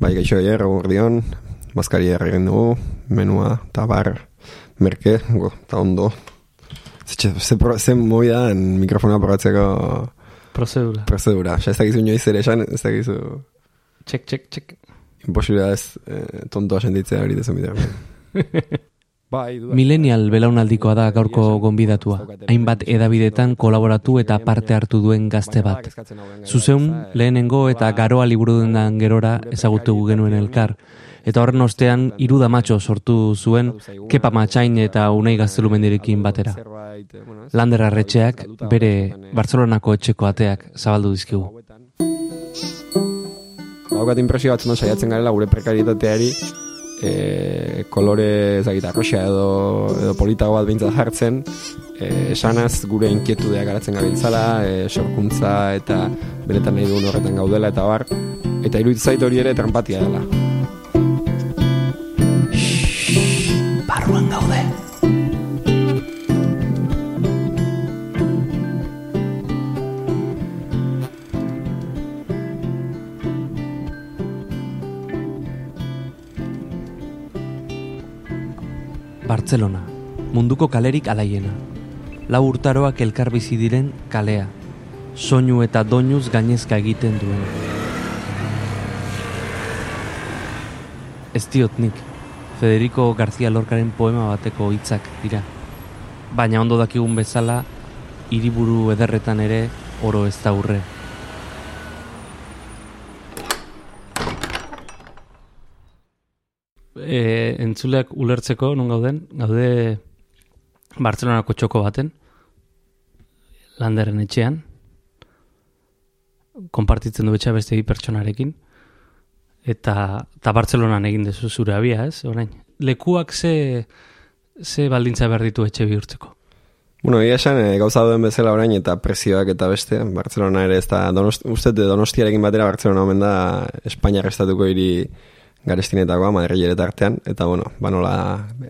Bai, gaixo eger, gordion, maskari egin dugu, menua, tabar, merke, go, eta ondo. Zetxe, ze, pro, ze moi da en mikrofona probatzeko Prozedura. prozedura. Osa, ez dakizu inoiz ere esan, ez dakizu Txek, txek, txek. imposibilidad ez eh, tontoa sentitzea hori dezu. Bai, duda. Millennial belaunaldikoa da gaurko gonbidatua. Hainbat edabidetan kolaboratu eta parte hartu duen gazte bat. Zuzeun, lehenengo eta garoa liburu dendan gerora ezagutu genuen elkar. Eta horren ostean, hiru damatxo sortu zuen Kepa Matxain eta Unai Gaztelumendirekin batera. Lander Arretxeak bere Bartzelonako etxeko ateak zabaldu dizkigu. Daukat impresio batzen saiatzen garela gure prekaritateari e, kolore ezagit arroxa edo, edo politago bat behintzat jartzen e, esanaz gure inkietudeak garatzen gabiltzala e, sorkuntza eta benetan nahi duen horretan gaudela eta bar eta iruditzen zait hori ere trampatia dela Bartzelona, munduko kalerik alaiena. Lau urtaroak elkar bizi diren kalea. Soinu eta doinuz gainezka egiten duen. Ez diot nik, Federico García Lorcaren poema bateko hitzak dira. Baina ondo dakigun bezala, hiriburu ederretan ere oro ez da urre. E, entzuleak ulertzeko non gauden, gaude Bartzelonako txoko baten, landeren etxean, konpartitzen du betxa beste pertsonarekin, eta, eta Bartzelonan egin dezu zure abia, ez, orain. Lekuak ze, ze baldintza behar ditu etxe bihurtzeko. Bueno, egia esan, e, gauza duen bezala orain eta prezioak eta beste, Barcelona ere ez da, donost, uste donostiarekin batera Barcelona omen da Espainiar estatuko hiri garestinetakoa, Madrid artean, eta bueno, banola,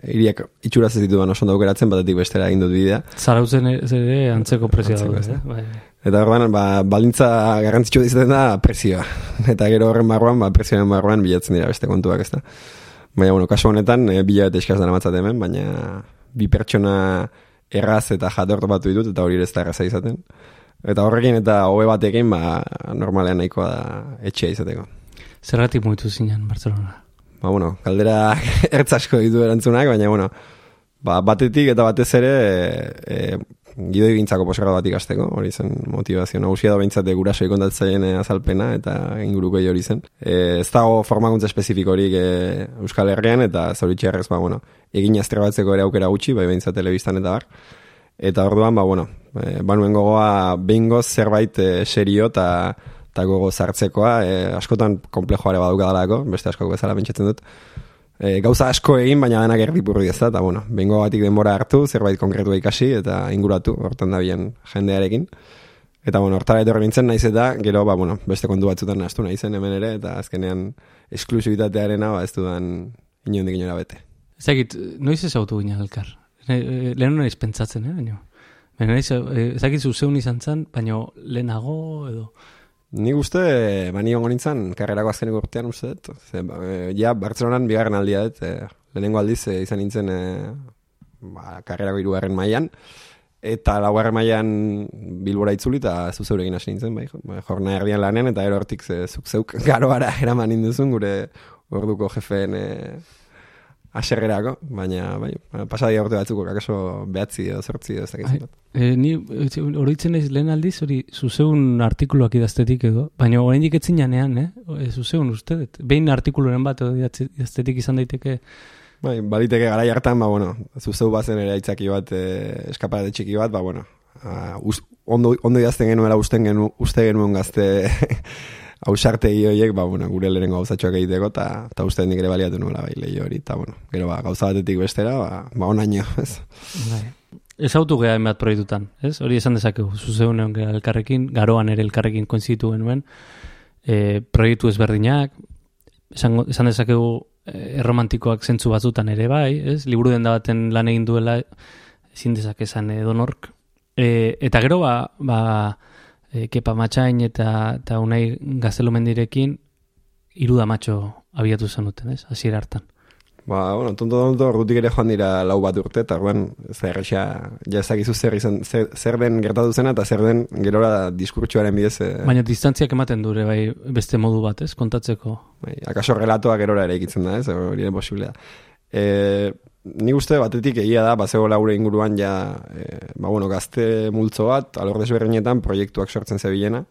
hiriak itxuraz ez ditu oso ondo aukeratzen, batetik bestera egin dut bidea. Zarautzen ere antzeko prezioa daude, ez da? eh? Bai, bai. Eta orduan, ba, baldintza garrantzitsu izaten da prezioa. Eta gero horren barruan, ba, prezioen barruan bilatzen dira beste kontuak, ezta. Baina, bueno, kasu honetan, e, bila eta eskaz dara matzat hemen, baina bi pertsona erraz eta jatortu batu ditut, eta hori ez da erraza izaten. Eta horrekin eta hobe batekin, ba, normalean nahikoa da etxea izateko. Zergatik mugitu zinen Barcelona. Ba, bueno, kaldera ertz asko ditu erantzunak, baina, bueno, ba, batetik eta batez ere e, e, gidoi gintzako posgrado bat ikasteko, hori zen motivazio nagusia da behintzate gurasoi kontatzaileen azalpena eta inguruko hori zen. E, ez dago formakuntza espezifikorik e, Euskal Herrian eta zauritxerrez, ba, bueno, egin aztrebatzeko ere aukera gutxi, bai behintzat telebistan eta bar. Eta orduan, ba, bueno, e, banuen gogoa behingoz zerbait e, serio eta eta gogo zartzekoa, e, askotan komplejoare baduka dalako, beste askok bezala pentsatzen dut. E, gauza asko egin, baina denak erdipurri ez da, eta bueno, bengo batik denbora hartu, zerbait konkretua ikasi, eta inguratu, hortan da bien jendearekin. Eta bueno, hortara etorri nintzen naiz eta, gero, ba, bueno, beste kontu batzutan nastu naizen hemen ere, eta azkenean esklusibitatearena, ba, ez dudan inondik inora bete. Ez dakit, noiz ez autu ginen elkar? Ne- Lehen naiz pentsatzen, eh, baina. Baina eh, ez dakit zuzeun izan zen, baina lehenago edo... Nik uste, ba, ni nintzen, karrerako azkeneko urtean uste dut. Ze, ba, e, ja, Bartzelonan bigarren aldia dut, e, lehenengo aldiz e, izan nintzen e, ba, karrerako irugarren mailan eta laugarren mailan bilbora itzuli eta zuzeurekin hasi nintzen, bai, bai, jorna erdian lanen, eta ero hortik ze, zuk zeuk garoara eraman induzun gure orduko jefeen e, aserrerako, baina bai, pasadia urte batzuko, kakaso behatzi edo zortzi edo ez Ai, dakitzen. E, ni e, oroitzen naiz lehen aldiz hori zuzeun artikuluak idaztetik edo, baina oraindik etzin janean, eh? E, zuzeun uste dut. Behin artikuluren bat edo idaztetik izan daiteke Bai, baliteke garai hartan, ba, bueno, zuzeu bazen ere aitzaki bat, e, eskaparate txiki bat, ba, bueno, a, us, ondo, ondo idazten genuela usten genu, uste genuen gazte ausarte horiek, ba, bueno, gure lehenengo gauzatxoak egiteko, eta ta uste nik ere baliatu nuela bai lehi hori, eta, bueno, gero, ba, gauza batetik bestera, ba, ba onaino, ez? Bai. Ez autu geha hainbat proiektutan, ez? Hori esan dezakegu, zuzeun egon elkarrekin, garoan ere elkarrekin koinzitu genuen, e, proiektu ezberdinak, esan, esan dezakegu e, erromantikoak zentzu batzutan ere bai, ez? Liburu denda baten lan egin duela ezin dezake esan edonork. E, eta gero, ba, ba e, Kepa Matxain eta, eta Unai Gaztelumendirekin hiru damatxo abiatu zenuten, ez? Hasiera hartan. Ba, bueno, tonto tonto rutik ere joan dira lau bat urte, eta orduan, zer ja ezakizu zer, izan, zer, zer den gertatu zena, eta zer den gerora diskurtsuaren bidez. E... Baina distantziak ematen dure, bai, beste modu bat, ez, kontatzeko. Bai, akaso relatoa gerora ere ikitzen da, ez, hori ere posiblea. E, ni uste batetik egia da, bazego laure inguruan ja, e, ba, bueno, gazte multzo bat, alor desberdinetan proiektuak sortzen zebilena,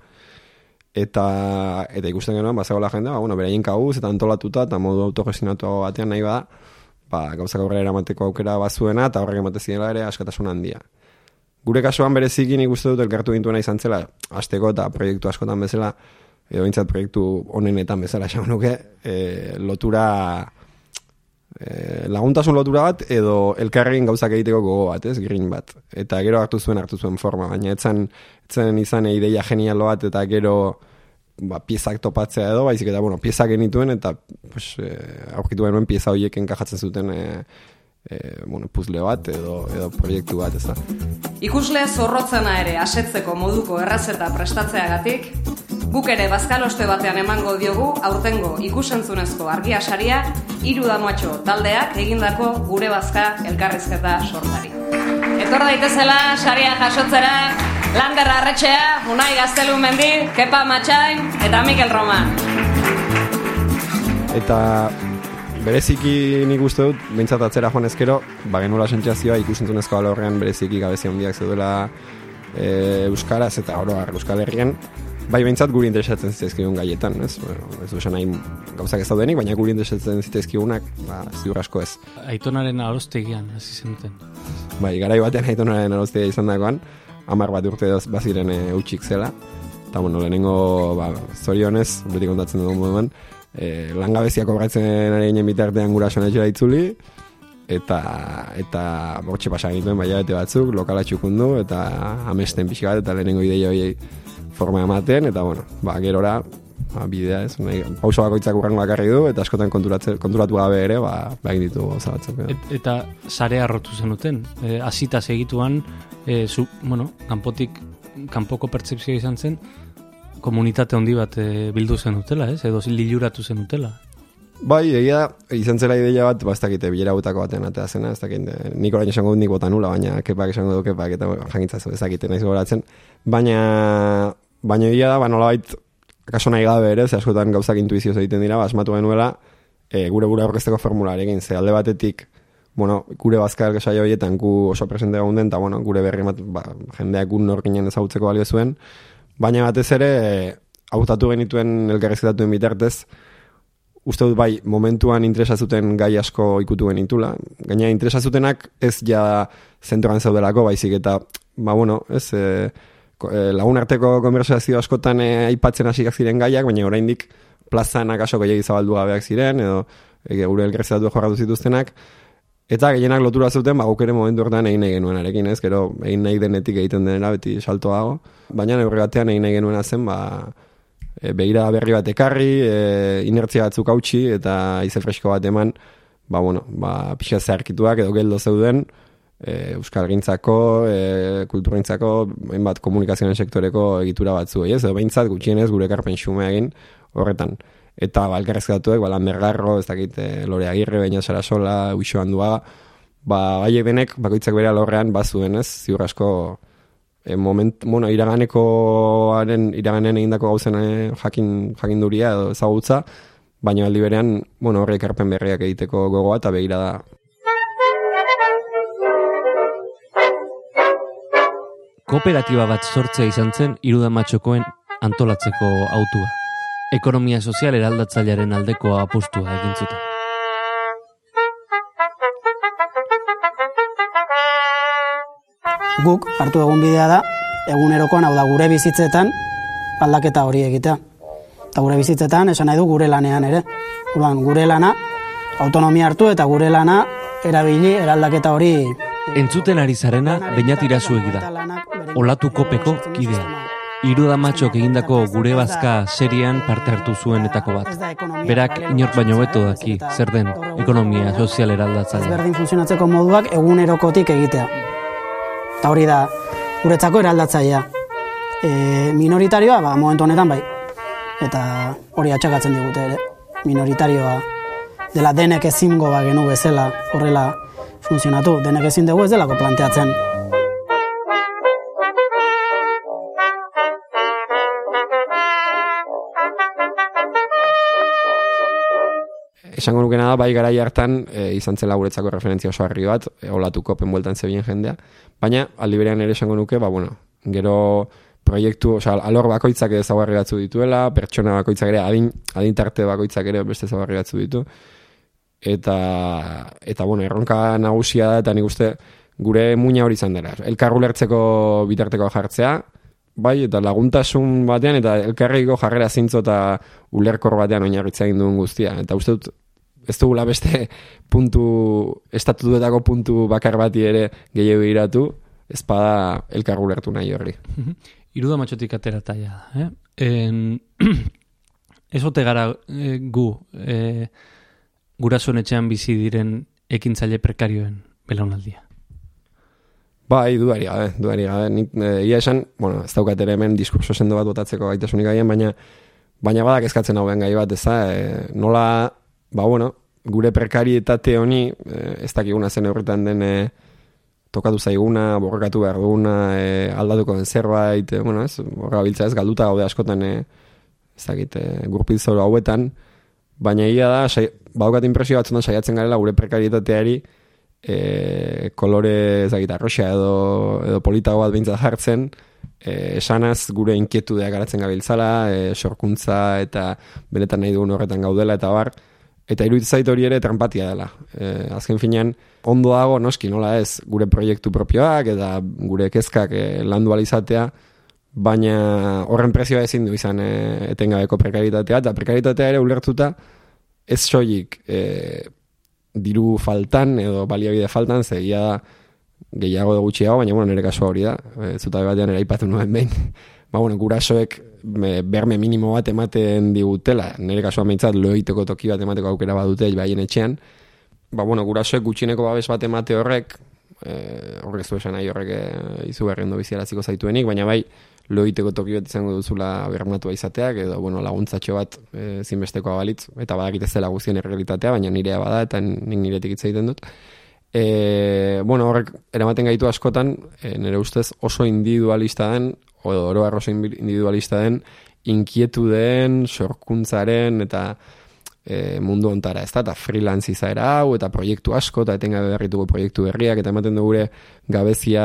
eta eta ikusten genuen ba zegoela jendea, ba bueno, beraien kauz eta antolatuta eta modu autogestionatu batean nahi bada, ba gauzak aurrera eramateko aukera bazuena eta horrek emate ziela ere askatasun handia. Gure kasuan bereziki nik uste dut elkartu gintuena izan zela, asteko eta proiektu askotan bezala, edo bintzat proiektu honenetan bezala esan nuke, e, lotura e, laguntasun lotura bat edo elkarregin gauzak egiteko gogo bat, ez, grin bat. Eta gero hartu zuen hartu zuen forma, baina etzan zen izan ideia genialo bat eta gero ba, piezak topatzea edo, baizik eta bueno, piezak genituen eta pues, e, aurkitu genuen pieza horiek enkajatzen zuten e, e, bueno, puzle bat edo, edo proiektu bat ez da. Ikusle zorrotzena ere asetzeko moduko errazeta prestatzeagatik, guk ere bazkaloste batean emango diogu aurtengo ikusentzunezko argia saria hiru damoatxo taldeak egindako gure bazka elkarrizketa sortari. Etor daitezela saria jasotzera Lander Arretxea, Unai Gaztelu Mendi, Kepa Matxain eta Mikel Roma. Eta bereziki nik uste dut, bintzat atzera joan ezkero, ba genula sentzazioa ikusentzunezko alorrean bereziki gabezi handiak zeudela e, Euskaraz eta oro Euskal Herrian, bai bintzat guri interesatzen zitezkigun gaietan, ez? Bueno, ez duzen nahi gauzak ez daudenik, baina guri interesatzen zitezkigunak, ba, ziur asko ez. Aitonaren arostegian, hasi zenuten. Bai, garai batean aitonaren arostegia izan dagoan, amar bat urte baziren e, utxik zela. Eta, bueno, lehenengo, ba, zorionez, beti kontatzen dugu moduan, e, langabeziak obratzen ari ginen bitartean gura sonetxera itzuli, eta, eta bortxe pasa egituen baina bete batzuk, lokala txukundu, eta amesten pixi bat, eta lehenengo ideia hori forma ematen, eta, bueno, ba, gerora, ba, bidea ez, nahi, pauso bakoitzak urrango bakarri du, eta askotan konturatu gabe ere, ba, egin ditu zabatzuk. Et, eta sarea rotu zenuten, e, asita segituan, e, zu, bueno, kanpotik, kanpoko pertsepzioa izan zen, komunitate handi bat e, bildu zen utela, ez? Edo liluratu zen utela. Bai, egia, izan zela ideia bat, ba, ez dakite, bilera butako batean atea zena, ez dakite, nik orain esango dut nik bota nula, baina kepak esango du kepak, eta jangitza ez dakite, nahiz goratzen. Baina, baina egia da, ba, nola bait, kaso nahi gabe ere, ze askotan gauzak intuizioz egiten dira, ba, asmatu genuela, e, gure gure aurkezteko formularekin, ze alde batetik, bueno, gure bazka elgesai horietan gu oso presente gaunden, eta bueno, gure berri mat, ba, jendeak gu norkinen ezagutzeko balio zuen, baina batez ere, hautatu genituen elkarrizketatuen bitartez, uste dut bai, momentuan interesazuten gai asko ikutu genitula, gaina interesazutenak ez ja zentroan zaudelako, baizik eta, ba bueno, ez, e, lagun arteko konversazio askotan e, aipatzen hasi ziren gaiak, baina oraindik plazan akaso gehiagiz zabaldu gabeak ziren, edo e, gure elkarrizketatu jorratu zituztenak, Eta gehienak lotura zuten, ba, ere momentu horretan egin nahi genuen arekin, ez? Gero, egin nahi denetik egiten denera, beti salto dago. Baina, neurri batean egin nahi genuen zen, ba, e, behira berri bat ekarri, e, inertzia batzuk hautsi, eta ize fresko bat eman, ba, bueno, ba, pixa zeharkituak edo geldo zeuden, e, Euskal Gintzako, e, Kulturgintzako, bat komunikazioen sektoreko egitura batzu, ez? Edo behintzat, gutxienez, gure karpen xume egin horretan eta balkarrezkatuek, balan bergarro, ez dakit, e, lore agirre, baina sara sola, uixo handua, ba, bai benek, bakoitzak bere alorrean, bazuen, ez, ziur asko, e, moment, bueno, iraganeko, iraganen egindako gauzen e, jakin, jakin duria, edo ezagutza, baina aldi berean, bueno, horrek erpen berriak egiteko gogoa, eta begira da. Kooperatiba bat sortzea izan zen, irudamatxokoen antolatzeko autua ekonomia sozial eraldatzailearen aldeko apustua egin zuten. Guk hartu egun bidea da, egunerokoan hau da gure bizitzetan aldaketa hori egitea. Eta gure bizitzetan esan nahi du gure lanean ere. Uruan, gure lana autonomia hartu eta gure lana erabili eraldaketa hori Entzuten ari zarena bainatira zuegida. Olatu kopeko kidea. Iru matxok egindako gure bazka serian parte hartu zuenetako bat. Berak inor baino beto daki, zer den, ekonomia sozial eraldatzen. Berdin funtzionatzeko moduak egunerokotik egitea. Eta hori da, guretzako eraldatzailea. E, minoritarioa, ba, momentu honetan bai. Eta hori atxakatzen digute ere. minoritarioa dela denek ezingo ba genu bezala horrela funtzionatu, denek ezin dugu ez delako planteatzen. Esango nukena da, bai garai hartan, e, izan zela guretzako referentzia oso harri bat, e, olatuko penbueltan zebien jendea, baina aldi berean ere esango nuke, ba, bueno, gero proiektu, oza, alor bakoitzak ere zaugarri batzu dituela, pertsona bakoitzak ere, adin, adintarte bakoitzak ere beste zaugarri batzu ditu, eta, eta bueno, erronka nagusia da, eta nik uste gure muina hori izan dela. Elkarru lertzeko bitarteko jartzea, bai, eta laguntasun batean, eta elkarriko jarrera zintzo eta ulerkor batean oinarritzea egin duen guztia. Eta uste dut, ez dugula beste puntu, estatutuetako puntu bakar bati ere gehiago iratu, ez bada elkarru lertu nahi horri. Iruda matxotik atera taia, eh? En, ez ote gara e, gu e, gurasoen etxean bizi diren ekintzaile prekarioen belaunaldia. Bai, duari gabe, duari gabe. Nik, e, ia esan, bueno, ez daukat ere hemen diskurso sendo bat botatzeko gaitasunik gaien, baina baina badak eskatzen hau gai bat, ez da, e, nola, ba, bueno, gure prekarietate honi, e, ez dakiguna zen horretan den, e, tokatu zaiguna, borrekatu behar duguna, e, aldatuko den zerbait, e, bueno, ez, horra biltza ez, galduta gaude askotan, e, ez dakit, e, hauetan, baina ia da, sai, badukat impresio batzutan saiatzen garela gure prekarietateari, e, kolore ez dakit, arroxa edo, edo politago bat bintzat jartzen, e, esanaz gure inkietu garatzen gabiltzala, e, sorkuntza eta benetan nahi dugun horretan gaudela eta bar, Eta iruditzen zait hori ere trampatia dela. E, azken finean, ondo dago, noski, nola ez, gure proiektu propioak eta gure kezkak e, landu alizatea, baina horren prezioa ezin du izan e, etengabeko prekaritatea, eta prekaritatea ere ulertuta ez soilik e, diru faltan edo baliabide faltan, zegia da gehiago da gutxiago, baina bueno, nire kasua hori da, e, zuta batean ere aipatu nuen behin, ba, bueno, gurasoek me, berme minimo bat ematen digutela, nire kasuan behintzat loiteko toki bat emateko aukera badute baien etxean, ba, bueno, gurasoek gutxineko babes bat emate horrek, e, horrek zu esan nahi horrek e, izu berrendo biziaraziko zaituenik, baina bai, loiteko toki bat izango duzula bermatua izateak, edo, bueno, laguntzatxo bat e, zinbesteko abalitz, eta badakit ez dela guztien errealitatea, baina nirea bada, eta nik niretik hitz egiten dut. E, bueno, horrek eramaten gaitu askotan, e, nire ustez oso individualista den, o oro arroso individualista den, inkietu den, sorkuntzaren, eta e, mundu ontara, ez da, eta freelance izaera hau, eta proiektu asko, eta etengabe berrituko proiektu berriak, eta ematen dugu gure gabezia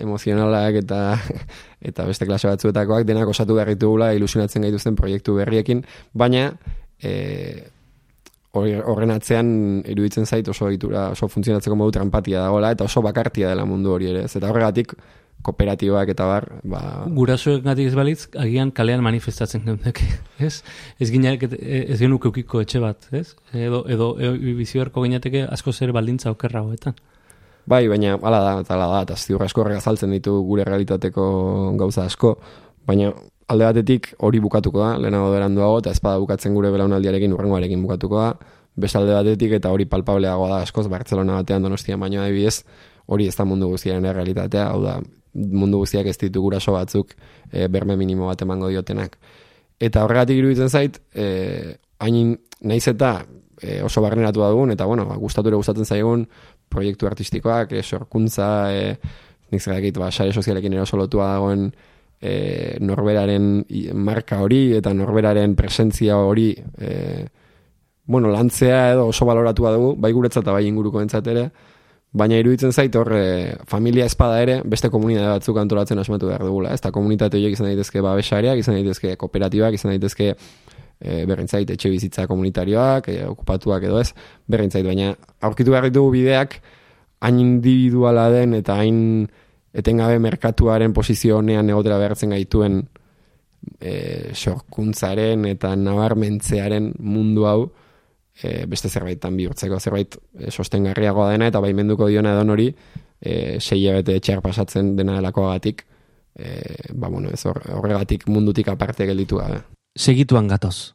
emozionalak, eta eta beste klase batzuetakoak, denak osatu berritugula, ilusionatzen gaituzten proiektu berriekin, baina, e, horren atzean iruditzen zait oso egitura, oso funtzionatzeko modu trampatia dagoela, eta oso bakartia dela mundu hori ere, eta horregatik, kooperatibak eta bar, ba... Gurasoek gatik ez balitz, agian kalean manifestatzen geundek, ez? Ez gineak, ez genuk eukiko etxe bat, ez? Edo, edo, edo bizioerko gineateke asko zer baldintza okerra hoetan. Bai, baina, ala da, eta ala da, eta ziur asko azaltzen ditu gure realitateko gauza asko, baina alde batetik hori bukatuko da, lehenago beranduago, eta ezpada bukatzen gure belaunaldiarekin, urrengoarekin bukatuko da, beste alde batetik, eta hori palpableagoa da askoz, Barcelona batean donostia baino adibidez, hori ez da mundu guztiaren realitatea, hau da, mundu guztiak ez ditu guraso batzuk e, berme minimo bat emango diotenak. Eta horregatik iruditzen zait, e, hain naiz eta e, oso barneratu dugun, eta bueno, ba, gustatu ere gustatzen zaigun proiektu artistikoak, e, sorkuntza, e, nik zergakit, ba, sare sozialekin eroso lotua dagoen e, norberaren marka hori, eta norberaren presentzia hori, e, bueno, lantzea edo oso baloratua dugu, bai guretzat eta bai inguruko entzat ere, Baina iruditzen zait hor e, familia espada ere beste komunitate batzuk antolatzen asmatu behar dugula. Ez da komunitate horiek izan daitezke babesariak, izan daitezke kooperatibak, izan daitezke e, berrintzait etxe bizitza komunitarioak, e, okupatuak edo ez, berrintzait. Baina aurkitu behar ditugu bideak hain individuala den eta hain etengabe merkatuaren posizio honean egotera behartzen gaituen e, sorkuntzaren eta nabarmentzearen mundu hau, e, beste zerbaitan bihurtzeko zerbait e, sostengarriagoa dena eta baimenduko diona edo hori e, sei ebete etxeak pasatzen dena delakoagatik e, ba bueno, ez horregatik mundutik aparte gelditu gabe. Segituan gatoz.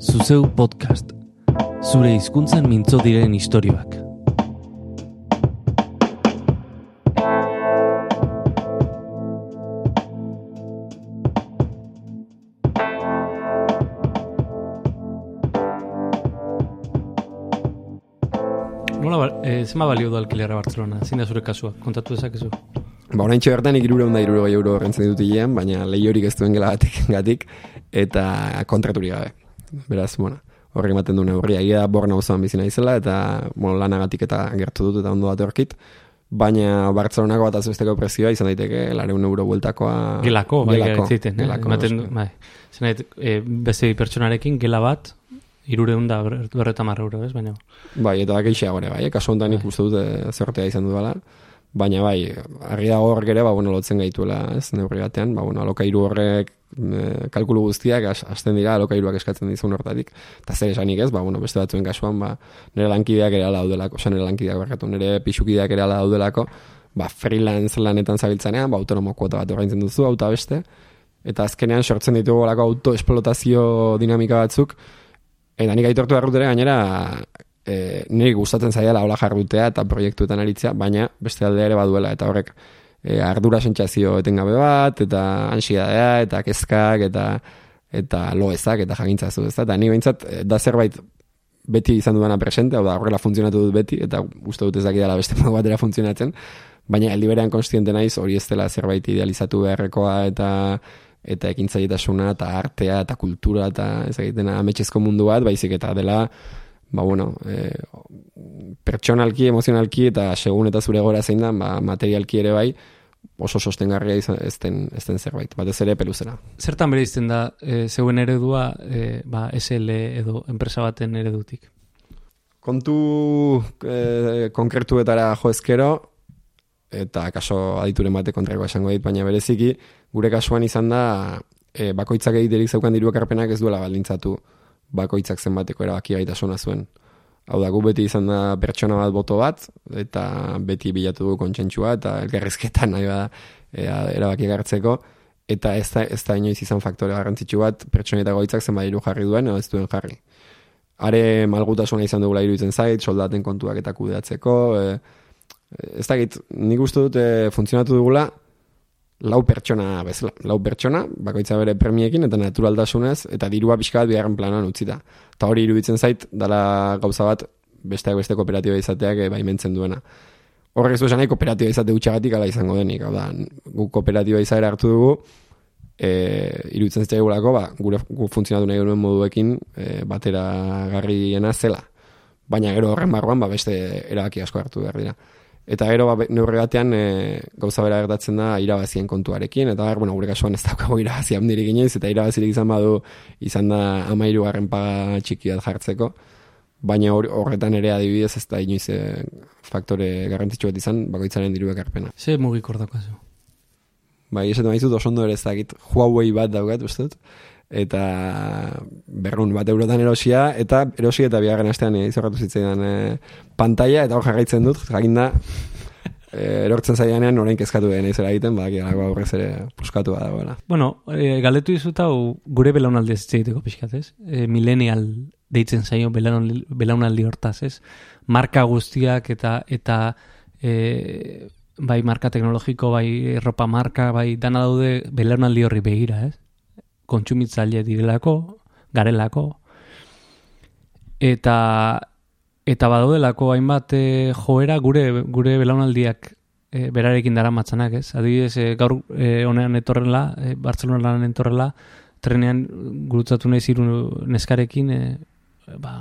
Zuzeu podcast. Zure hizkuntzan mintzo diren istorioak. Zema balio du alkilerra Barcelona? Zin da zure kasua, kontatu dezakezu? Ba, orain bertan ikirure hunda irure euro rentzen dut hilean, baina lehiorik ez duen gela gatik, gatik eta kontraturi gabe. Beraz, bueno, horri ematen duen horri, agia borna osoan bizina izela, eta bueno, lanagatik eta gertu dut eta ondo bat horkit. Baina Bartzelonako bat azbesteko prezioa izan daiteke lareun euro bueltakoa... Gelako, bai, gelako, gelako, gelako, ematen, bai. Zenait, e, beste pertsonarekin, gela bat, irure hunda berreta euro, ez, baina... Bai, eta bakeixea gore, bai, kaso honetan bai. ikustu dut e, zertea izan dudala. Baina bai, argi dago horrek ere, ba, bueno, lotzen gaituela, ez, neurri batean, ba, bueno, alokairu horrek e, kalkulu guztiak hasten dira alokairuak eskatzen dizun hortatik. Eta zer esanik ez, ba, bueno, beste batzuen kasuan, ba, nire lankideak ere ala daudelako, oza, nire lankideak berkatu, nire pixukideak ere ala daudelako, ba, freelance lanetan zabiltzanean, ba, autonomo kuota bat orgaintzen duzu, auta beste, eta azkenean sortzen ditugu auto autoesplotazio dinamika batzuk, eta nik aitortu errutere gainera, e, niri gustatzen zaiala hola jarrutea eta proiektuetan aritzea, baina beste alde ere baduela eta horrek e, ardura sentsazio etengabe bat eta ansiedadea eta kezkak eta eta loezak eta jakintzazu, ez da? Eta ni behintzat, e, da zerbait beti izan dudana presente, hau da, horrela funtzionatu dut beti, eta uste dut ez dakidala beste modu batera funtzionatzen, baina eldiberean konstiente naiz, hori ez dela zerbait idealizatu beharrekoa eta eta ekintzailetasuna eta artea eta kultura eta ez egitena ametxezko mundu bat, baizik eta dela ba, bueno, e, pertsonalki, emozionalki eta segun eta zure gora zein da, ba, materialki ere bai, oso sostengarria izan ezten, ezten zerbait, batez ere peluzera. Zertan bere izten da, e, zeuen eredua, e, ba, SL edo enpresa baten eredutik? Kontu e, konkretuetara jo ezkero, eta kaso adituren bate kontrakoa esango dit, baina bereziki, gure kasuan izan da, e, bakoitzak egiterik zeukan diru ekarpenak ez duela baldintzatu bakoitzak zenbateko erabaki gaitasuna zuen. Hau da, gu beti izan da pertsona bat boto bat, eta beti bilatu du kontsentsua, eta elgarrizketan nahi bada e, erabaki gartzeko, eta ez da, ez da inoiz izan faktore garrantzitsu bat, pertsona eta goitzak zenbat iru jarri duen, edo ez duen jarri. Are malgutasuna izan dugula iruditzen zait, soldaten kontuak eta kudeatzeko, e, ez da nik uste dut funtzionatu dugula, lau pertsona bezala, lau pertsona, bakoitza bere premiekin eta naturaltasunez, eta dirua pixka bat biharren planan utzita. Eta hori iruditzen zait, dala gauza bat, besteak beste kooperatiba izateak e, baimentzen duena. Horrek ez du esan kooperatiba izate utxagatik ala izango denik. Hau da, gu kooperatiba izaera hartu dugu, e, iruditzen zitzai ba, gure gu funtzionatu nahi duen moduekin e, batera garriena zela. Baina gero horren barruan, ba, beste erabaki asko hartu behar dira. Eta gero ba, neurri batean e, gauza bera gertatzen da irabazien kontuarekin, eta ber, bueno, gure kasuan ez daukago irabazia handirik inoiz, eta irabazirik izan badu izan da amairu garren paga txiki bat jartzeko, baina horretan ere adibidez ez da inoiz e, faktore garrantzitsu bat izan, bakoitzaren diru ekarpena. Ze mugik ordako zu? Bai, esaten maizut oso ondo ere ez dakit, Huawei bat daukat, ustut, eta berrun bat eurotan erosia, eta erosi eta bigarren astean izorratu zitzaidan e, pantalla, eta hor jarraitzen dut, jakinda, e, erortzen zaianean orain kezkatu egin izera egiten, baki alago aurrez ere puskatu bada. Bueno, e, galdetu izut hau gure belaunaldi ez egiteko pixkat, ez? E, millennial deitzen zaio belaunaldi hortaz, ez? Marka guztiak eta eta e, bai marka teknologiko, bai ropa marka, bai dana daude belaunaldi horri begira, ez? Kontsumitzaile direlako, garelako, eta eta badaudelako hainbat e, joera gure gure belaunaldiak e, berarekin dara matzanak, ez? Adibidez, e, gaur e, honean etorrela, e, Bartzelonan etorrela, trenean gurutzatu nahi ziru neskarekin, e, ba,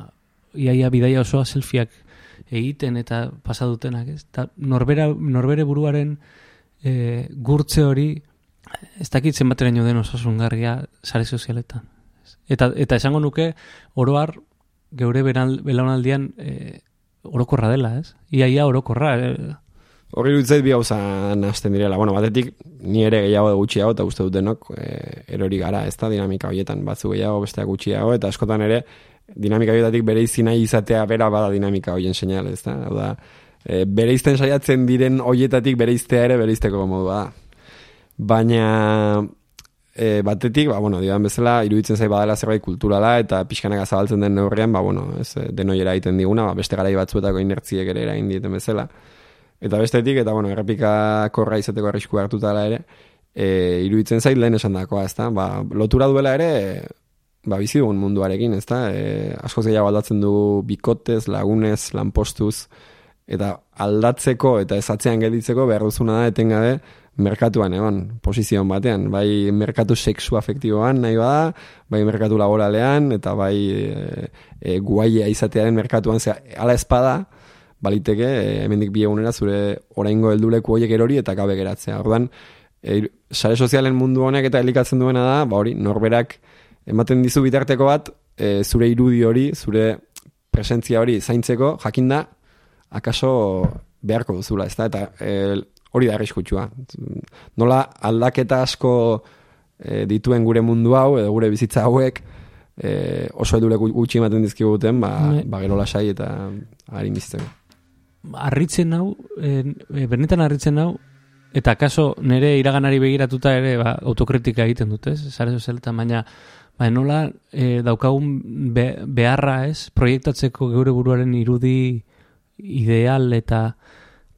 iaia bidaia osoa selfieak egiten eta pasadutenak, ez? Ta norbera, norbere buruaren e, gurtze hori ez dakit zenbateraino den osasungarria sare sozialetan. Eta, eta esango nuke, oroar, geure belaunaldian e, orokorra dela, ez? Ia, ia orokorra. E, Horri dutzait bi hauza nazten direla. Bueno, batetik, ni ere gehiago gutxiago, eta uste dutenok, e, erori gara, ez da dinamika horietan, batzu gehiago, besteak gutxiago, eta askotan ere, dinamika horietatik bere izina izatea bera bada dinamika horien seinale, ez da? Hau da, e, bere izten saiatzen diren horietatik bere iztea ere bere izteko modua da baina e, batetik, ba, bueno, digan bezala, iruditzen zai badala zerbait kulturala eta pixkanak azabaltzen den neurrian, ba, bueno, ez, denoiera egiten diguna, ba, beste garai batzuetako inertziek ere erain dieten bezala. Eta bestetik, eta bueno, errepika korra izateko arrisku hartuta ere, e, iruditzen zait lehen esan dakoa, ez da? Ba, lotura duela ere, ba, bizi dugun munduarekin, ez da? E, asko gehiago aldatzen du bikotez, lagunez, lanpostuz, eta aldatzeko eta ezatzean gelditzeko behar duzuna da etengabe merkatuan egon, posizioan batean, bai merkatu sexu afektiboan nahi bada, bai merkatu laboralean, eta bai e, e, guaia izatearen merkatuan, zera, ala espada, baliteke, e, hemendik bi egunera zure oraingo helduleku horiek erori eta gabe geratzea. Ordan e, sare sozialen mundu honek eta elikatzen duena da, ba hori, norberak ematen dizu bitarteko bat, e, zure irudi hori, zure presentzia hori zaintzeko, jakinda, akaso beharko duzula, ez da? Eta e, hori da arriskutsua. Nola aldaketa asko e, dituen gure mundu hau, edo gure bizitza hauek, e, oso edule gutxi ematen dizkiguten, ba, bai. ba gero lasai eta harin bizitzeko. Arritzen hau, e, benetan arritzen hau, eta kaso nire iraganari begiratuta ere ba, autokritika egiten dut, ez? Zare zozelta, baina ba, nola e, daukagun beharra, ez? Proiektatzeko geure buruaren irudi ideal eta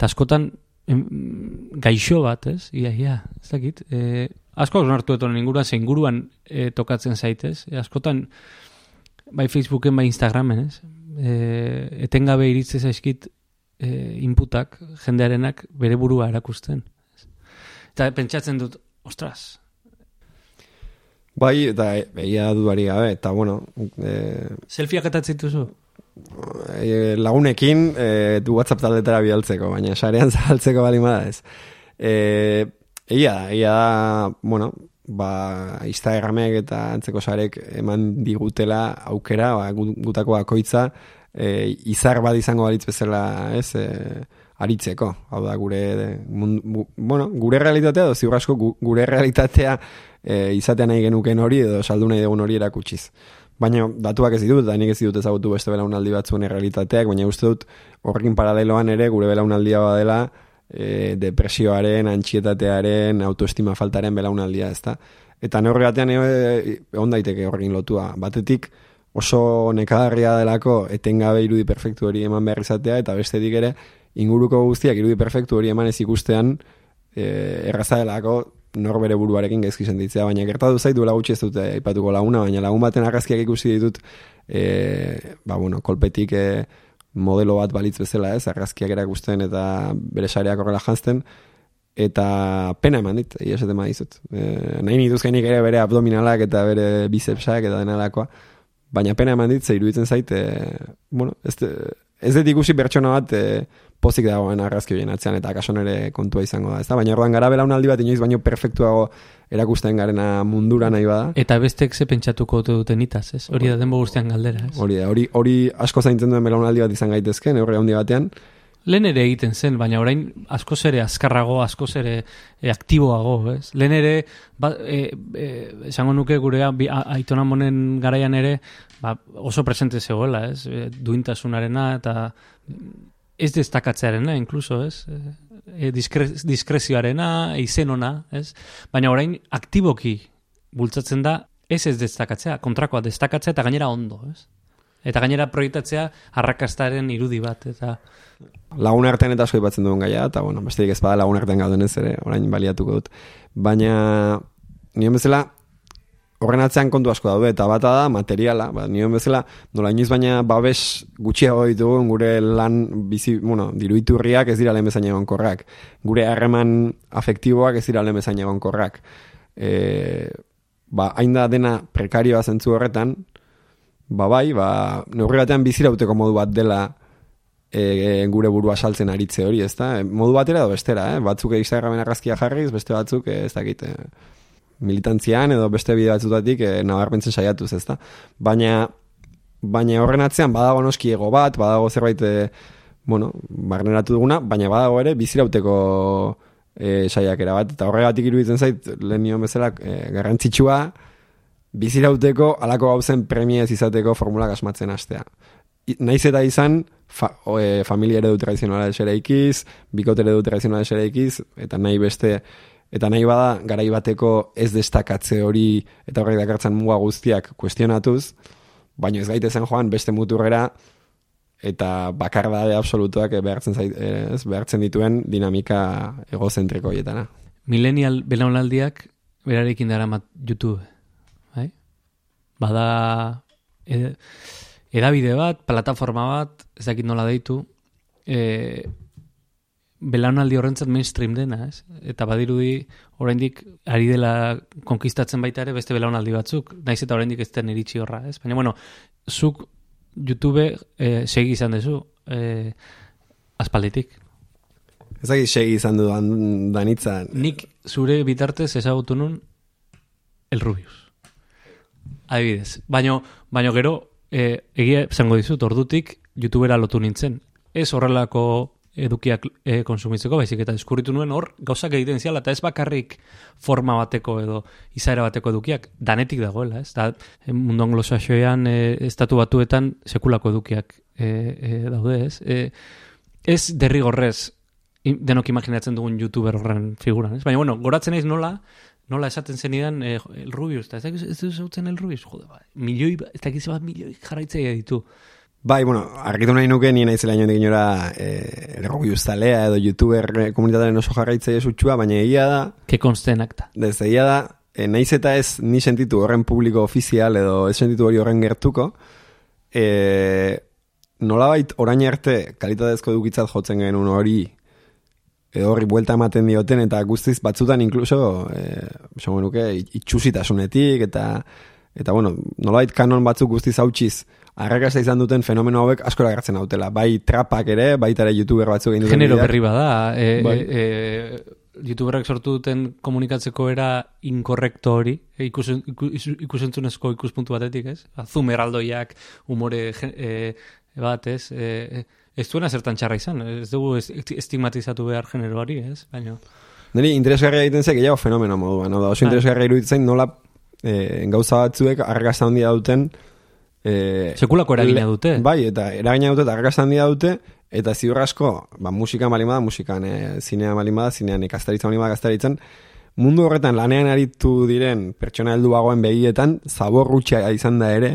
askotan gaixo bat, ez? Ia, ia, ez dakit. E, asko onartu eto ingurua, zein guruan e, tokatzen zaitez. E, askotan, bai Facebooken, bai Instagramen, ez? E, etengabe iritzez zaizkit e, inputak, jendearenak bere burua erakusten. Eta pentsatzen dut, ostras. Bai, eta behia duari gabe, eta bueno... E... Selfieak etatzituzu? E, lagunekin e, du WhatsApp taldetara bidaltzeko, baina sarean zahaltzeko bali bada ez. E, ia, ia da, bueno, ba, Instagramek eta antzeko sarek eman digutela aukera, ba, gutako akoitza, e, izar bat izango balitz bezala, ez, e, aritzeko. Hau da, gure, mundu, bueno, gure realitatea, dozi gure realitatea e, izatean nahi genuken hori, edo saldu nahi dugun hori erakutsiz. Baina datuak ez ditut, eta nik ez ditut ezagutu beste belaunaldi batzuen errealitateak, baina uste dut horrekin paraleloan ere gure belaunaldia badela e, depresioaren, antxietatearen, autoestima faltaren belaunaldia, ezta? Eta neurri batean e, egon daiteke horrekin lotua. Batetik oso nekadarria delako etengabe irudi perfektu hori eman behar izatea, eta bestetik ere inguruko guztiak irudi perfektu hori eman ez ikustean e, erraza delako norbere buruarekin gaizki sentitzea, baina gertatu zait duela gutxi ez dute aipatuko laguna, baina lagun baten argazkiak ikusi ditut e, ba, bueno, kolpetik e, modelo bat balitz bezala ez, argazkiak erakusten eta bere sareak horrela jantzten, eta pena eman dit, esaten dizut. E, nahi nituzkainik ere bere abdominalak eta bere bicepsak eta denalakoa, baina pena eman dit, zeiru ditzen zait, e, bueno, ez, ez dut ikusi bertsona bat, e, pozik dagoen argazki horien atzean eta kaso nere kontua izango da. Ezta? Baina ordan gara belaunaldi bat inoiz baino perfektuago erakusten garena mundura nahi bada. Eta bestek ze pentsatuko duten itaz, ez? Hori da denbo guztian galdera, ez? Hori da, hori, hori asko zaintzen duen belaunaldi bat izan gaitezke, neurri handi batean. Lehen ere egiten zen, baina orain askoz ere azkarrago, askoz ere e, aktiboago, ez? Lehen ere, ba, e, e, esango nuke gure aitona monen garaian ere, ba, oso presente zegoela, ez? E, duintasunarena eta ez destakatzearena, inkluso, ez? E, diskre, diskrezioarena, izenona, ez? Baina orain aktiboki bultzatzen da, ez ez destakatzea, kontrakoa destakatzea eta gainera ondo, ez? Eta gainera proiektatzea arrakastaren irudi bat, eta... Lagun artean eta asko ipatzen duen gaia, eta bueno, besterik ez bada lagun artean gauden ez ere, orain baliatuko dut. Baina, nion bezala, horren atzean kontu asko daude, eta bata da materiala, ba, nion bezala, nola inoiz baina babes gutxiago ditugu gure lan bizi, bueno, diruiturriak ez dira lehen bezain egon korrak. Gure harreman afektiboak ez dira lehen bezain egon korrak. E, ba, hain da dena prekarioa zentzu horretan, ba bai, ba, neurri batean bizirauteko modu bat dela e, gure burua saltzen aritze hori, ez da? modu batera edo bestera, eh? batzuk Instagramen argazkia jarriz, beste batzuk ez dakite militantzian edo beste bide batzutatik e, nabarmentzen saiatuz, ezta? Baina baina horren atzean badago noski ego bat, badago zerbait e, bueno, barneratu duguna, baina badago ere bizirauteko e, saiakera bat eta horregatik iruditzen zait lehen nion bezala e, garrantzitsua bizirauteko alako gauzen premiez izateko formulak asmatzen hastea. Naiz eta izan fa, o, e, familia eredu tradizionala esera ikiz, bikote eredu tradizionala esera ikiz, eta nahi beste Eta nahi bada, garai bateko ez destakatze hori eta horrek dakartzen muga guztiak kuestionatuz, baina ez gaitezen joan beste muturrera eta bakardade absolutuak behartzen, zait, ez, behartzen dituen dinamika egozentriko hietana. Millennial belaunaldiak berarekin dara mat YouTube, bai? Bada edabide bat, plataforma bat, ez dakit nola deitu, e, belaunaldi horrentzat mainstream dena, ez? Eta badirudi oraindik ari dela konkistatzen baita ere beste belaunaldi batzuk, naiz eta oraindik ez den iritsi horra, ez? Baina bueno, zuk YouTube e, segi izan dezu, e, aspalditik. Ezagik segi izan dudan danitza. Nik zure bitartez ezagutu nun El Rubius. Adibidez. Baino, baino gero, e, egia zango dizut, ordutik youtubera lotu nintzen. Ez horrelako edukiak e, konsumitzeko, baizik eta eskurritu nuen hor, gauzak egiten ziala, eta ez bakarrik forma bateko edo izaera bateko edukiak, danetik dagoela, ez? Da, mundu anglosaxoean, e, estatu batuetan, sekulako edukiak e, e, daude, ez? E, ez derrigorrez, denok imaginatzen dugun youtuber horren figuran, ez? Baina, bueno, goratzen naiz nola, nola esaten zenidan eh, el Rubius, eta ez ez zautzen el Rubius, jode, bai, milioi, ez dakiz bat milioi jarraitzea ditu. Bai, bueno, argitu nahi nuke nien aizela inoen inora eh, el Rubius talea edo youtuber eh, komunitatearen oso jarraitzea esutxua, baina egia da... Ke konsten akta. Dez, egia da, eh, naiz eta ez ni sentitu horren publiko ofizial edo ez sentitu hori horren gertuko, eh, nolabait orain arte kalitatezko dukitzat jotzen genuen hori edo horri buelta ematen dioten eta guztiz batzutan inkluso eh nuke itxusitasunetik eta eta bueno, nolait kanon batzuk guztiz hautsiz arrakasta izan duten fenomeno hauek askora gertzen dautela. Bai trapak ere, baita ere youtuber batzuk egin duten. Genero berri bada, e, bai. e, e, youtuberrak sortu duten komunikatzeko era inkorrekto hori, e, ikusentzunezko ikuspuntu batetik, ez? Azum eraldoiak, humore e, bat, ez? E, ez duena zertan txarra izan, ez dugu estigmatizatu behar generoari, ez? Baina... Neri interesgarria egiten zek, gehiago fenomeno moduan, no? da, oso interesgarria iruditzen nola e, gauza batzuek argazta handia duten... E, Sekulako eragina dute. Bai, eta eragina dute eta argazta handia dute, eta ziur asko, ba, musika malimada, musikan, e, zinea malimada, zinean ikastaritza malimada gaztaritzen, mundu horretan lanean aritu diren pertsona helduagoen begietan, zaborrutxa izan da ere,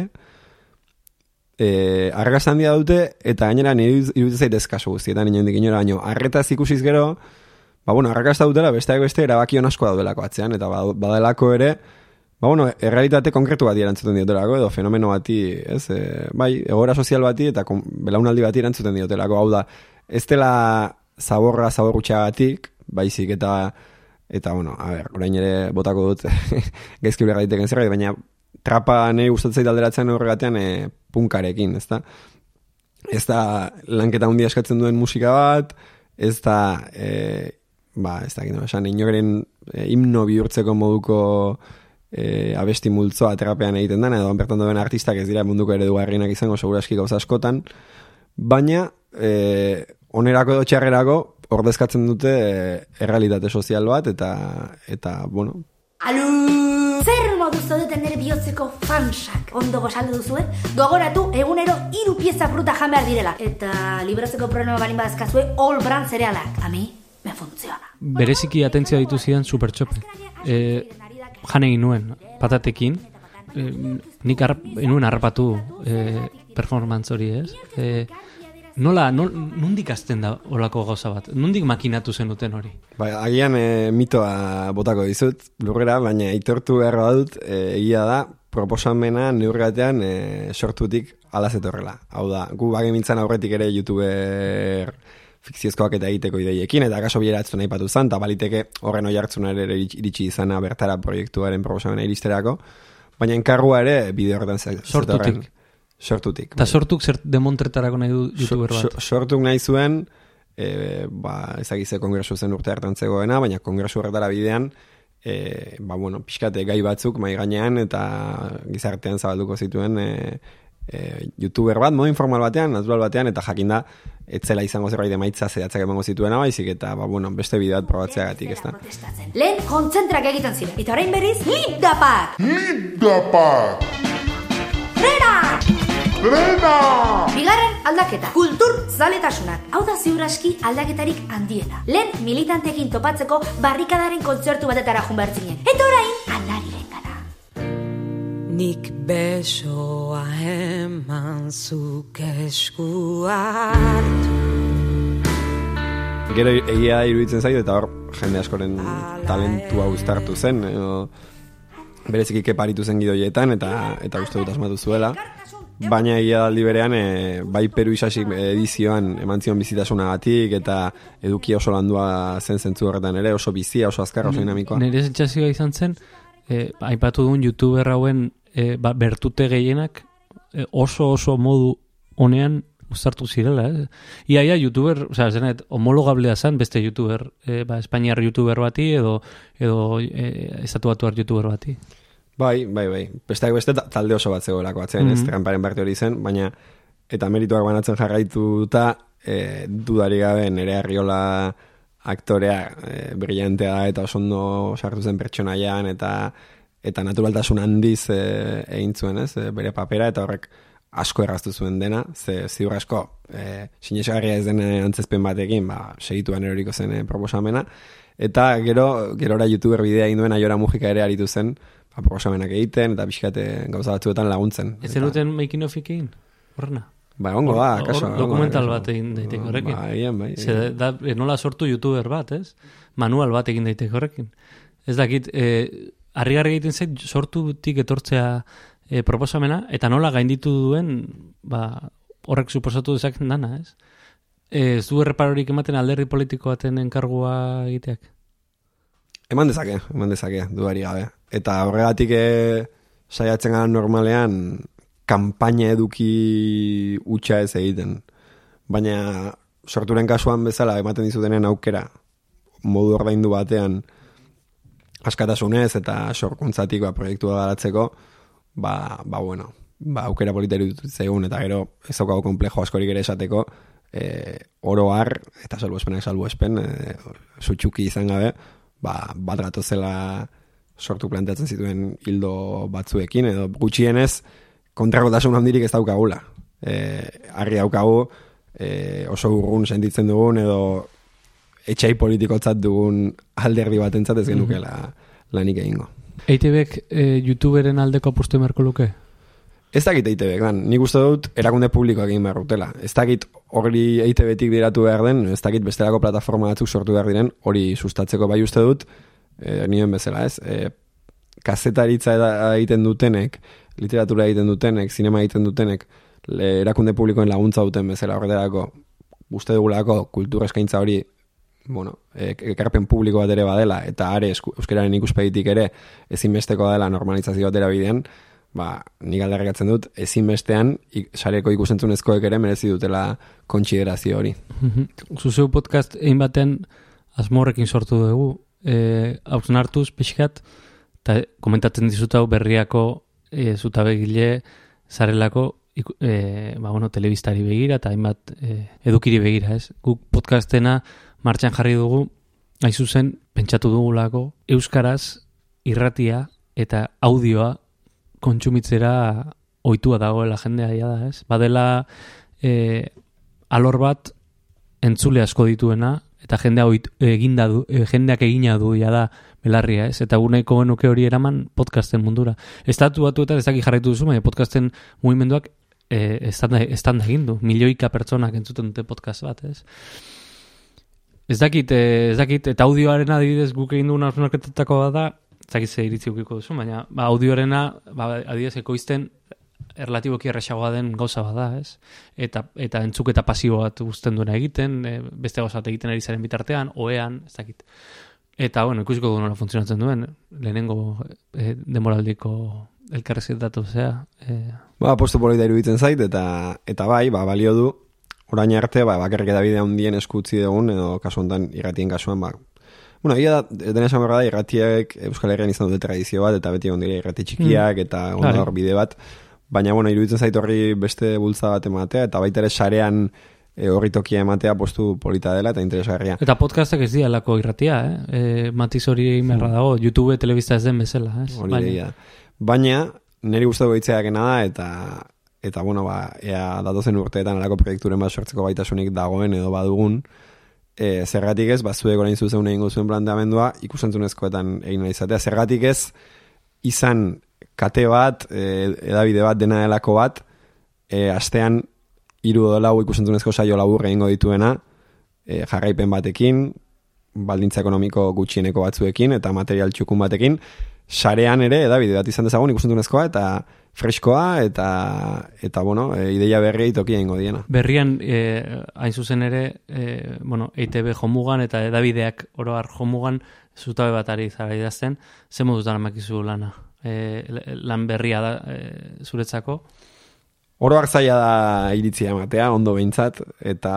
eh argazan dia dute eta gainera ni iruditzen zait eskaso guztietan inondik inora baino arretaz ikusiz gero ba bueno arrakasta dutela besteak beste erabakion asko daudelako atzean eta ba, badelako ere ba bueno errealitate konkretu bat erantzuten diotelako edo fenomeno bati ez e, bai egora sozial bati eta kon, belaunaldi bati erantzuten diotelako hau da ez dela zaborra zaborrutxagatik baizik eta eta bueno a ber orain ere botako dut gaizki ulerga daiteken zerbait baina trapa nahi gustatzen alderatzen horregatean e, punkarekin, ezta? Ez da lanketa handia eskatzen duen musika bat, ez da, e, ba, ez da, esan, inogeren e, himno bihurtzeko moduko e, abesti multzoa terapean egiten den, edo bertan duen artistak ez dira munduko eredu garrinak izango, seguraski gauza askotan, baina, e, onerako edo txarrerako, ordezkatzen dute e, errealitate sozial bat, eta, eta bueno, Alu! Zer modu zodeten nire bihotzeko fansak ondo gozaldu duzu, eh? Gogoratu, egunero iru pieza fruta jan behar direla. Eta libratzeko problema balin badazkazue, all brand zerealak. A mi, me funtziona. Bereziki atentzia ditu zidan supertxope. E, jan egin nuen, patatekin. E, nik arp, enuen harrapatu e, performance hori, ez? E, Nola, nol, nundik azten da olako gauza bat? Nundik makinatu zen duten hori? Ba, agian e, mitoa botako dizut, lurrera, baina itortu behar badut, e, egia da, proposamena neurgatean e, sortutik alazetorrela. Hau da, gu bage mintzan aurretik ere youtuber fikziozkoak eta egiteko ideiekin, eta kaso bieratzen nahi patu zan, eta baliteke horren oi ere iritsi izana bertara proiektuaren proposamena iristerako, baina enkarrua ere bideo horretan Sortutik sortutik. Eta sortuk zer demontretarako nahi du youtuber bat? sortuk nahi zuen, e, ba, ezagize kongresu zen urte hartan zegoena, baina kongresu horretara bidean, e, ba, bueno, pixkate gai batzuk mai gainean eta gizartean zabalduko zituen e, e, youtuber bat, modu informal batean, natural batean, eta jakinda, etzela izango zerbait emaitza zehatzak emango zituena baizik eta ba, bueno, beste bidea bat probatzeagatik, ez da. Lehen kontzentrak egiten ziren, eta orain berriz, lindapak! Lindapak! Frena! Frena! Bigarren aldaketa. Kultur zaletasunak. Hau da ziuraski aldaketarik handiena. Lehen militantekin topatzeko barrikadaren kontzertu batetara junbertzinen. Eta orain, gara. Nik besoa eman zuk esku hartu. Gero egia iruditzen zaitu eta hor jende askoren talentua uztartu zen. Edo, berezik ikeparitu zen gidoietan eta eta uste dut asmatu zuela baina egia daldi berean e, bai Peru isasik edizioan eman zion bizitasunagatik eta eduki oso landua zen zentzu horretan ere, oso bizia, oso azkar, oso dinamikoa. Nire zentzazioa izan zen, e, aipatu duen youtuber hauen e, ba, bertute gehienak e, oso oso modu honean uzartu zirela, eh? Ia, ia, youtuber, o sea, zenet, homologablea zen beste youtuber, e, ba, espainiar youtuber bati edo, edo e, estatuatuar youtuber bati. Bai, bai, bai. Besteak beste talde oso bat zegoelako atzen, mm -hmm. ez tramparen parte hori zen, baina eta merituak banatzen jarraituta e, dudari gabe nere arriola aktorea e, brillantea eta oso ondo sartu zen pertsonaian eta eta naturaltasun handiz e, egin zuen, ez, e, bere papera eta horrek asko erraztu zuen dena, ze ziur asko e, sinesagarria ez den antzezpen batekin, ba, segituan eroriko zen e, proposamena, eta gero, gerora youtuber bidea egin duen aiora mugika ere aritu zen, ba, proposamenak egiten, eta pixkate gauza batzuetan laguntzen. Ez zenuten making of egin? Horrena? Ba, ongo da, kaso. Dokumental bat egin daiteke horrekin. Ba, egin, bai. Ze, da, nola sortu youtuber bat, ez? Manual bat egin daiteke horrekin. Ez dakit, e, harri egiten zait, sortu butik etortzea e, proposamena, eta nola gainditu duen, ba, horrek suposatu dezak dana, ez? E, ez du erreparorik ematen alderri politiko baten enkargua egiteak? Eman dezake, eman dezake, duari gabe. Eta horregatik e, saiatzen gara normalean, kanpaina eduki utxa ez egiten. Baina sorturen kasuan bezala, ematen dizutenen aukera, modu ordaindu batean, askatasunez eta sorkuntzatik ba, proiektua garatzeko, ba, ba bueno, ba, aukera politeru zaigun, eta gero ez daukago komplejo askorik ere esateko, e, oro har, eta salbu espenak salbu espen, e, zutxuki izan gabe, ba, bat gatozela sortu planteatzen zituen hildo batzuekin, edo gutxienez, kontrakotasun handirik ez daukagula. E, argi daukagu, e, oso urrun sentitzen dugun, edo etxai politikotzat dugun alderdi bat entzat ez genukela mm -hmm. lanik egingo. EITBek e, youtuberen aldeko apustu emarko luke? Ez dakit EITBek, man. Nik uste dut erakunde publikoak egin behar dutela. Ez dakit hori EITBetik diratu behar den, ez dakit bestelako plataforma batzuk sortu behar diren, hori sustatzeko bai uste dut, e, nioen bezala, ez? E, kazetaritza egiten dutenek, literatura egiten dutenek, sinema egiten dutenek, erakunde publikoen laguntza duten bezala horretarako, uste dugulako kultura eskaintza hori bueno, e, ekarpen publiko bat ere badela, eta are euskararen ikuspegitik ere ezinbesteko dela normalizazio batera bidean, ba, nik aldarrikatzen dut, ezinbestean sareko ikusentzunezkoek ere merezi dutela kontsiderazio hori. Zuzeu podcast egin baten asmorrekin sortu dugu, e, hartuz pixkat, eta komentatzen dizut hau berriako e, zutabegile zarelako e, ba, bueno, telebistari begira eta hainbat e, edukiri begira, ez? Guk podcastena martxan jarri dugu, haizu zen, pentsatu dugulako, euskaraz, irratia eta audioa kontsumitzera ohitua dagoela jendea ja da, ez? Badela e, alor bat entzule asko dituena eta jendea eginda du, e, jendeak egina du ja da belarria, ez? Eta uneko genuke hori eraman podcasten mundura. Estatu batu eta ez daki jarraitu duzu, baina podcasten mugimenduak e, estanda, egin du. Milioika pertsonak entzuten dute podcast bat, ez? Ez dakit, eh, ez dakit, eta audioaren adibidez guk egin duen arzunaketetako bat da, ez dakit ze iritzi ukiko duzu, baina ba, audioarena ba, adibidez ekoizten erlatiboki erresagoa den gauza bada, ez? Eta, eta entzuk eta pasibo bat guzten duena egiten, e, beste gauzat egiten ari zaren bitartean, oean, ez dakit. Eta, bueno, ikusiko du nola funtzionatzen duen, lehenengo e, demoraldiko elkarrezetatu, zea. E... Ba, postu polita iruditzen zait, eta, eta bai, ba, balio du, orain arte, ba, bakarrik eta bidea hundien eskutzi dugun, edo kasu honetan irratien kasuan, ba, Bueno, ia da, dena esan da, irratiak Euskal Herrian izan dute tradizio bat, eta beti egon dira irrati txikiak, mm. eta onda hor bide bat. Baina, bueno, iruditzen zaitu horri beste bultza bat ematea, eta baita ere sarean e, horri tokia ematea postu polita dela, eta interesgarria. Eta podcastak ez dialako irratia, eh? E, matiz hori merra mm. dago, YouTube, telebista ez den bezala, eh? Baina, baina niri guztatu goitzeak da, eta eta bueno, ba, ea datozen urteetan alako proiekturen bat sortzeko baitasunik dagoen edo badugun, e, zergatik ez, ba, zuek orain zuzen egin zuen planteamendua, ikusentzunezkoetan egin nahi izatea, zergatik ez, izan kate bat, e, edabide bat, dena delako bat, e, astean, iru dolau ikusentzunezko saio labur egingo dituena, e, jarraipen batekin, baldintza ekonomiko gutxieneko batzuekin, eta material txukun batekin, sarean ere, edabide bat izan dezagun ikusentzunezkoa, eta freskoa eta eta bueno, e, ideia berri tokia ingo diena. Berrian e, hain zuzen ere, e, bueno, EITB jomugan eta edabideak oroar jomugan zutabe bat ari zara idazten, ze modutan amakizu lana? E, lan berria da e, zuretzako? Oroar zaila da iritzia ematea, ondo behintzat, eta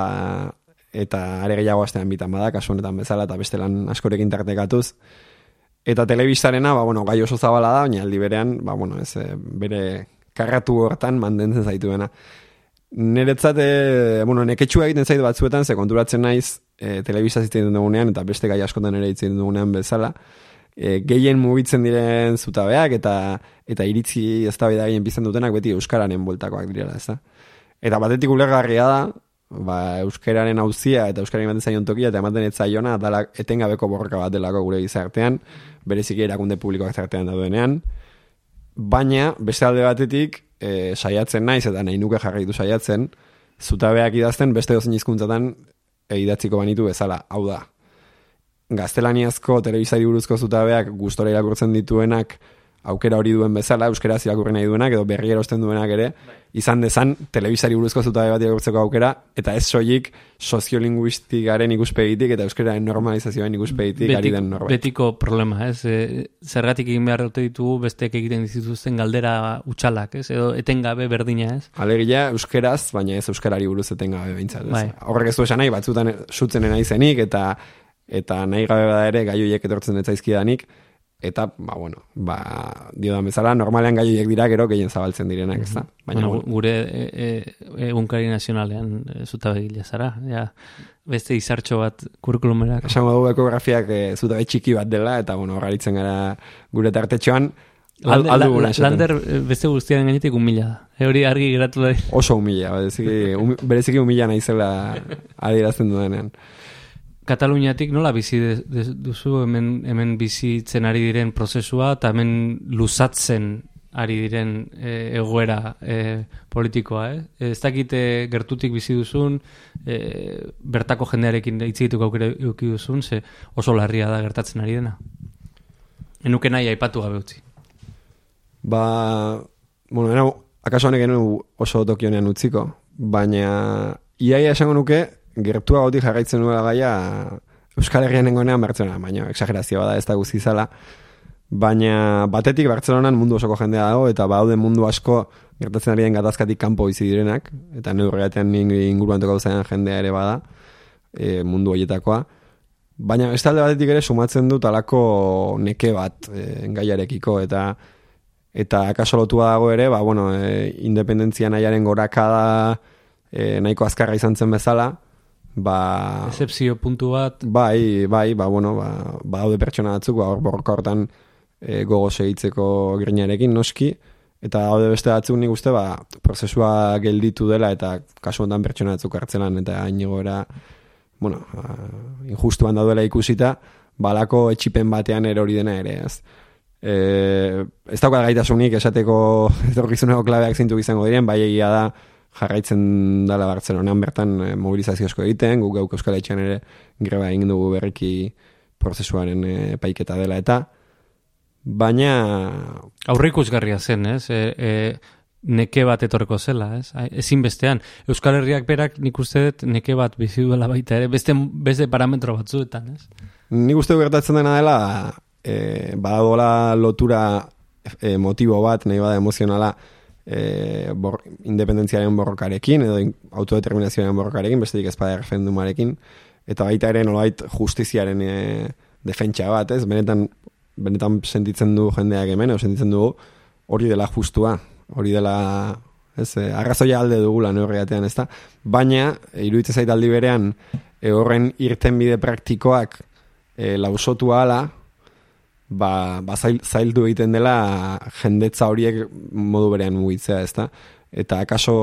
eta are gehiago astean bitan bada, kasu honetan bezala, eta beste lan askorekin tartekatuz. Eta telebistarena, ba, bueno, gai oso zabala da, baina aldi berean, ba, bueno, ez, eh, bere karratu hortan mandentzen zaituena. Neretzat, e, bueno, neketxua egiten zaitu batzuetan, ze konturatzen naiz, e, telebista zitzen dugunean, eta beste gai askotan ere itzen dugunean bezala, e, gehien mugitzen diren zutabeak, eta eta iritzi ez da gehien bizan dutenak, beti Euskararen bueltakoak direla, ez da? Eta batetik ulergarria da, ba, euskararen hauzia eta euskararen ematen zaion tokia eta ematen ez zaiona dala etengabeko borroka bat delako gure gizartean, bereziki erakunde publikoak zartean daudenean, baina beste alde batetik e, saiatzen naiz eta nahi nuke jarraitu saiatzen, zutabeak idazten beste dozen hizkuntzatan e, idatziko banitu bezala, hau da. Gaztelaniazko telebizari buruzko zutabeak gustora irakurtzen dituenak aukera hori duen bezala, euskaraz irakurri nahi duenak, edo berri erosten duenak ere, izan dezan, telebizari buruzko zutabe bat irakurtzeko aukera, eta ez soilik soziolinguistikaren ikuspegitik, eta euskararen normalizazioaren ikuspegitik ari den norbait. Betiko problema, ez? E, zergatik egin behar dute ditugu, besteek egiten dituzten galdera utxalak, ez? Edo etengabe berdina, ez? Alegia, euskaraz, baina ez euskarari buruz etengabe behintzat, ez? Bai. Horrek ez du esan nahi, batzutan sutzen izenik, eta eta nahi gabe bada ere, gaioiek etortzen ez zaizkidanik, eta, ba, bueno, ba, dio da bezala, normalean gaioiek dira gero gehien zabaltzen direnak, ez da? Baina, bueno, gure egunkari e, e, nazionalean e, zuta begila zara, ja, beste izartxo bat kurkulumerak. Esango dugu ekografiak e, zuta txiki bat dela, eta, bueno, horraritzen gara gure tartetxoan, Lander, la, Lander beste guztiaren gainetik humila da. E hori argi geratu da. Oso humila, bereziki, bereziki humila naizela adierazten duenean. Kataluniatik nola bizi duzu hemen, hemen bizitzen ari diren prozesua eta hemen luzatzen ari diren e, egoera e, politikoa, eh? Ez dakite gertutik bizi duzun, e, bertako jendearekin hitz aukera eduki duzun, ze oso larria da gertatzen ari dena. Enuke nahi aipatu gabe utzi. Ba, bueno, era, akaso honek oso tokionean utziko, baina iaia esango nuke, gertua goti jarraitzen nuela gaia Euskal Herrian nengoenean Bartzelona, baina exagerazioa bada ez da guzti zala. Baina batetik Bartzelonan mundu osoko jendea dago, eta baude mundu asko gertatzen ari den gatazkatik kanpo bizi direnak, eta neurreatean inguruan tokau jendea ere bada, e, mundu horietakoa. Baina ez talde batetik ere sumatzen dut alako neke bat e, gaiarekiko, eta eta akaso lotua dago ere, ba, bueno, e, independentzia nahiaren gorakada e, nahiko azkarra izan zen bezala, ba excepzio puntu bat. Bai bai ba bueno ba ba daude pertsona batzuk ba borroka hortan e, gogo segitzeko grinarekin noski. Eta daude beste batzuk nik uste ba prozesua gelditu dela eta kasu hontan pertsona batzuk hartzelan eta ainigora bueno ba, injustuan daudela ikusita balako etxipen batean erori dena ere ez? E, ez dauka gaitasunik esateko etorkizuneko klabeak zintu izango diren bai egia da jarraitzen dala Bartzelonan bertan e, mobilizazio asko egiten, guk gauk euskal etxean ere greba egin dugu berriki prozesuaren e, paiketa dela eta baina aurre ikusgarria zen, ez? E, e, neke bat etorreko zela, ez? Ezin bestean, Euskal Herriak berak nik uste dut neke bat bizi duela baita ere, beste, beste parametro batzuetan, ez? Nik uste gertatzen dena dela e, badadola lotura e, motibo bat, nahi bada emozionala, e, bor, independentziaren borrokarekin edo autodeterminazioaren borrokarekin, bestetik ezpada referendumarekin, eta baita ere nolait justiziaren e, defentsa bat, ez? Benetan, benetan sentitzen du jendeak hemen, edo sentitzen dugu hori dela justua, hori dela ez, e, arrazoia alde dugula neurriatean, ez da? Baina, iruditzen zait aldi berean, e, horren irten bide praktikoak e, lausotu ala, ba, ba zail, zaildu egiten dela jendetza horiek modu berean mugitzea, ezta? Eta akaso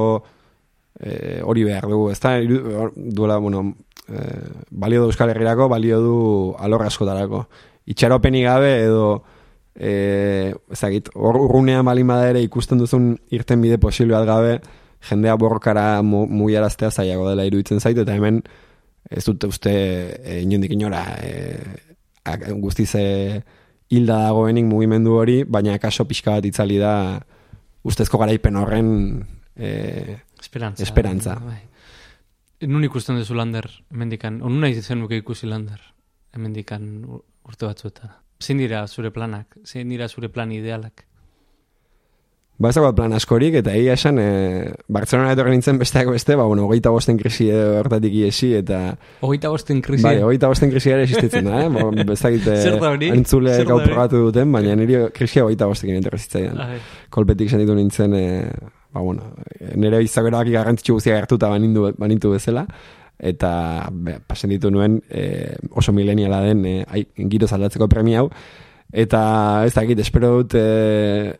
e, hori behar dugu, ezta? Duela, bueno, e, balio du Euskal Herriako, balio du alor askotarako. Itxaropeni gabe edo e, ezagit, urrunean balin ere ikusten duzun irten bide posible bat gabe, jendea borrokara mugiaraztea zaiago dela iruditzen zait, eta hemen ez dute uste e, inondik inora e, guztize hilda dagoenik mugimendu hori, baina kaso pixka bat itzali da ustezko garaipen horren e, esperantza. esperantza. Bai. Nun ikusten duzu lander, emendikan, onu nahi zen nuke ikusi lander, emendikan ur- urte batzuetan. Zein dira zure planak, zein dira zure plan idealak? Ba, ez plan askorik, eta egia esan, e, Bartzelona etorri nintzen besteak beste, ba, bueno, hogeita bosten krisi edo hortatik iesi, eta, Hogeita bosten krisi. bai, hogeita bosten krisi ere existitzen da, eh? Bo, bezakit, Zer da hori? entzule da gau probatu duten, baina nire krisia hogeita bostekin etorri zitzaidan. Ai, Kolpetik sentitu nintzen, e, ba, bueno, nire izagorak garrantzitsu guztia gertuta banindu, banintu bezala, eta be, pasen ditu nuen e, oso mileniala den e, ai, giroz aldatzeko premia hau, eta ez dakit, espero dut e,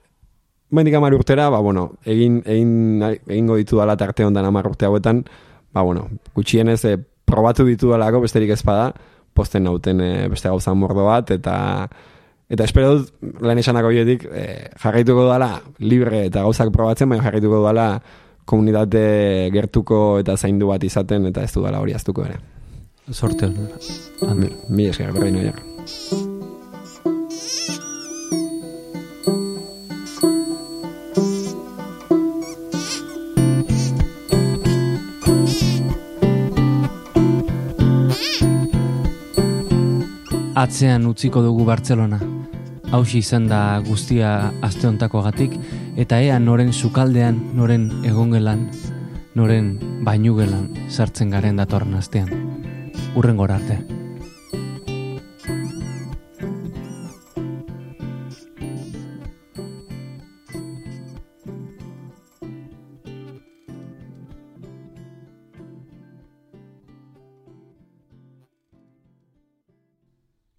Mendik amar urtera, ba, bueno, egin, egin, egingo ditu dala tarte ondan amar urte hauetan, ba, bueno, gutxienez e, probatu ditu dalako besterik ez bada, posten nauten e, beste gauza mordo bat, eta eta espero dut, lan esanak horietik, e, jarraituko dala libre eta gauzak probatzen, baina jarraituko dala komunitate gertuko eta zaindu bat izaten, eta ez du dala hori aztuko ere. sorte hon. Mi, mi esker, berrein oiak. Atzean utziko dugu Bartzelona. Hauxe izan da guztia aste hontakoagatik eta ea noren sukaldean, noren egongelan, noren bainugelan sartzen garen datorren astean. Urren gora arte.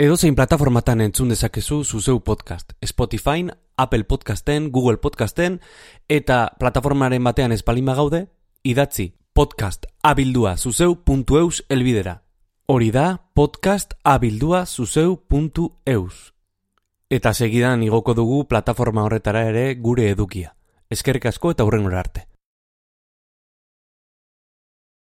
Edozein plataformatan entzun dezakezu zuzeu podcast. Spotify, Apple Podcasten, Google Podcasten, eta plataformaren batean espalin gaude, idatzi podcast abildua zuzeu.eus elbidera. Hori da podcast abildua zuzeu.eus. Eta segidan igoko dugu plataforma horretara ere gure edukia. Eskerrik asko eta hurrengora arte.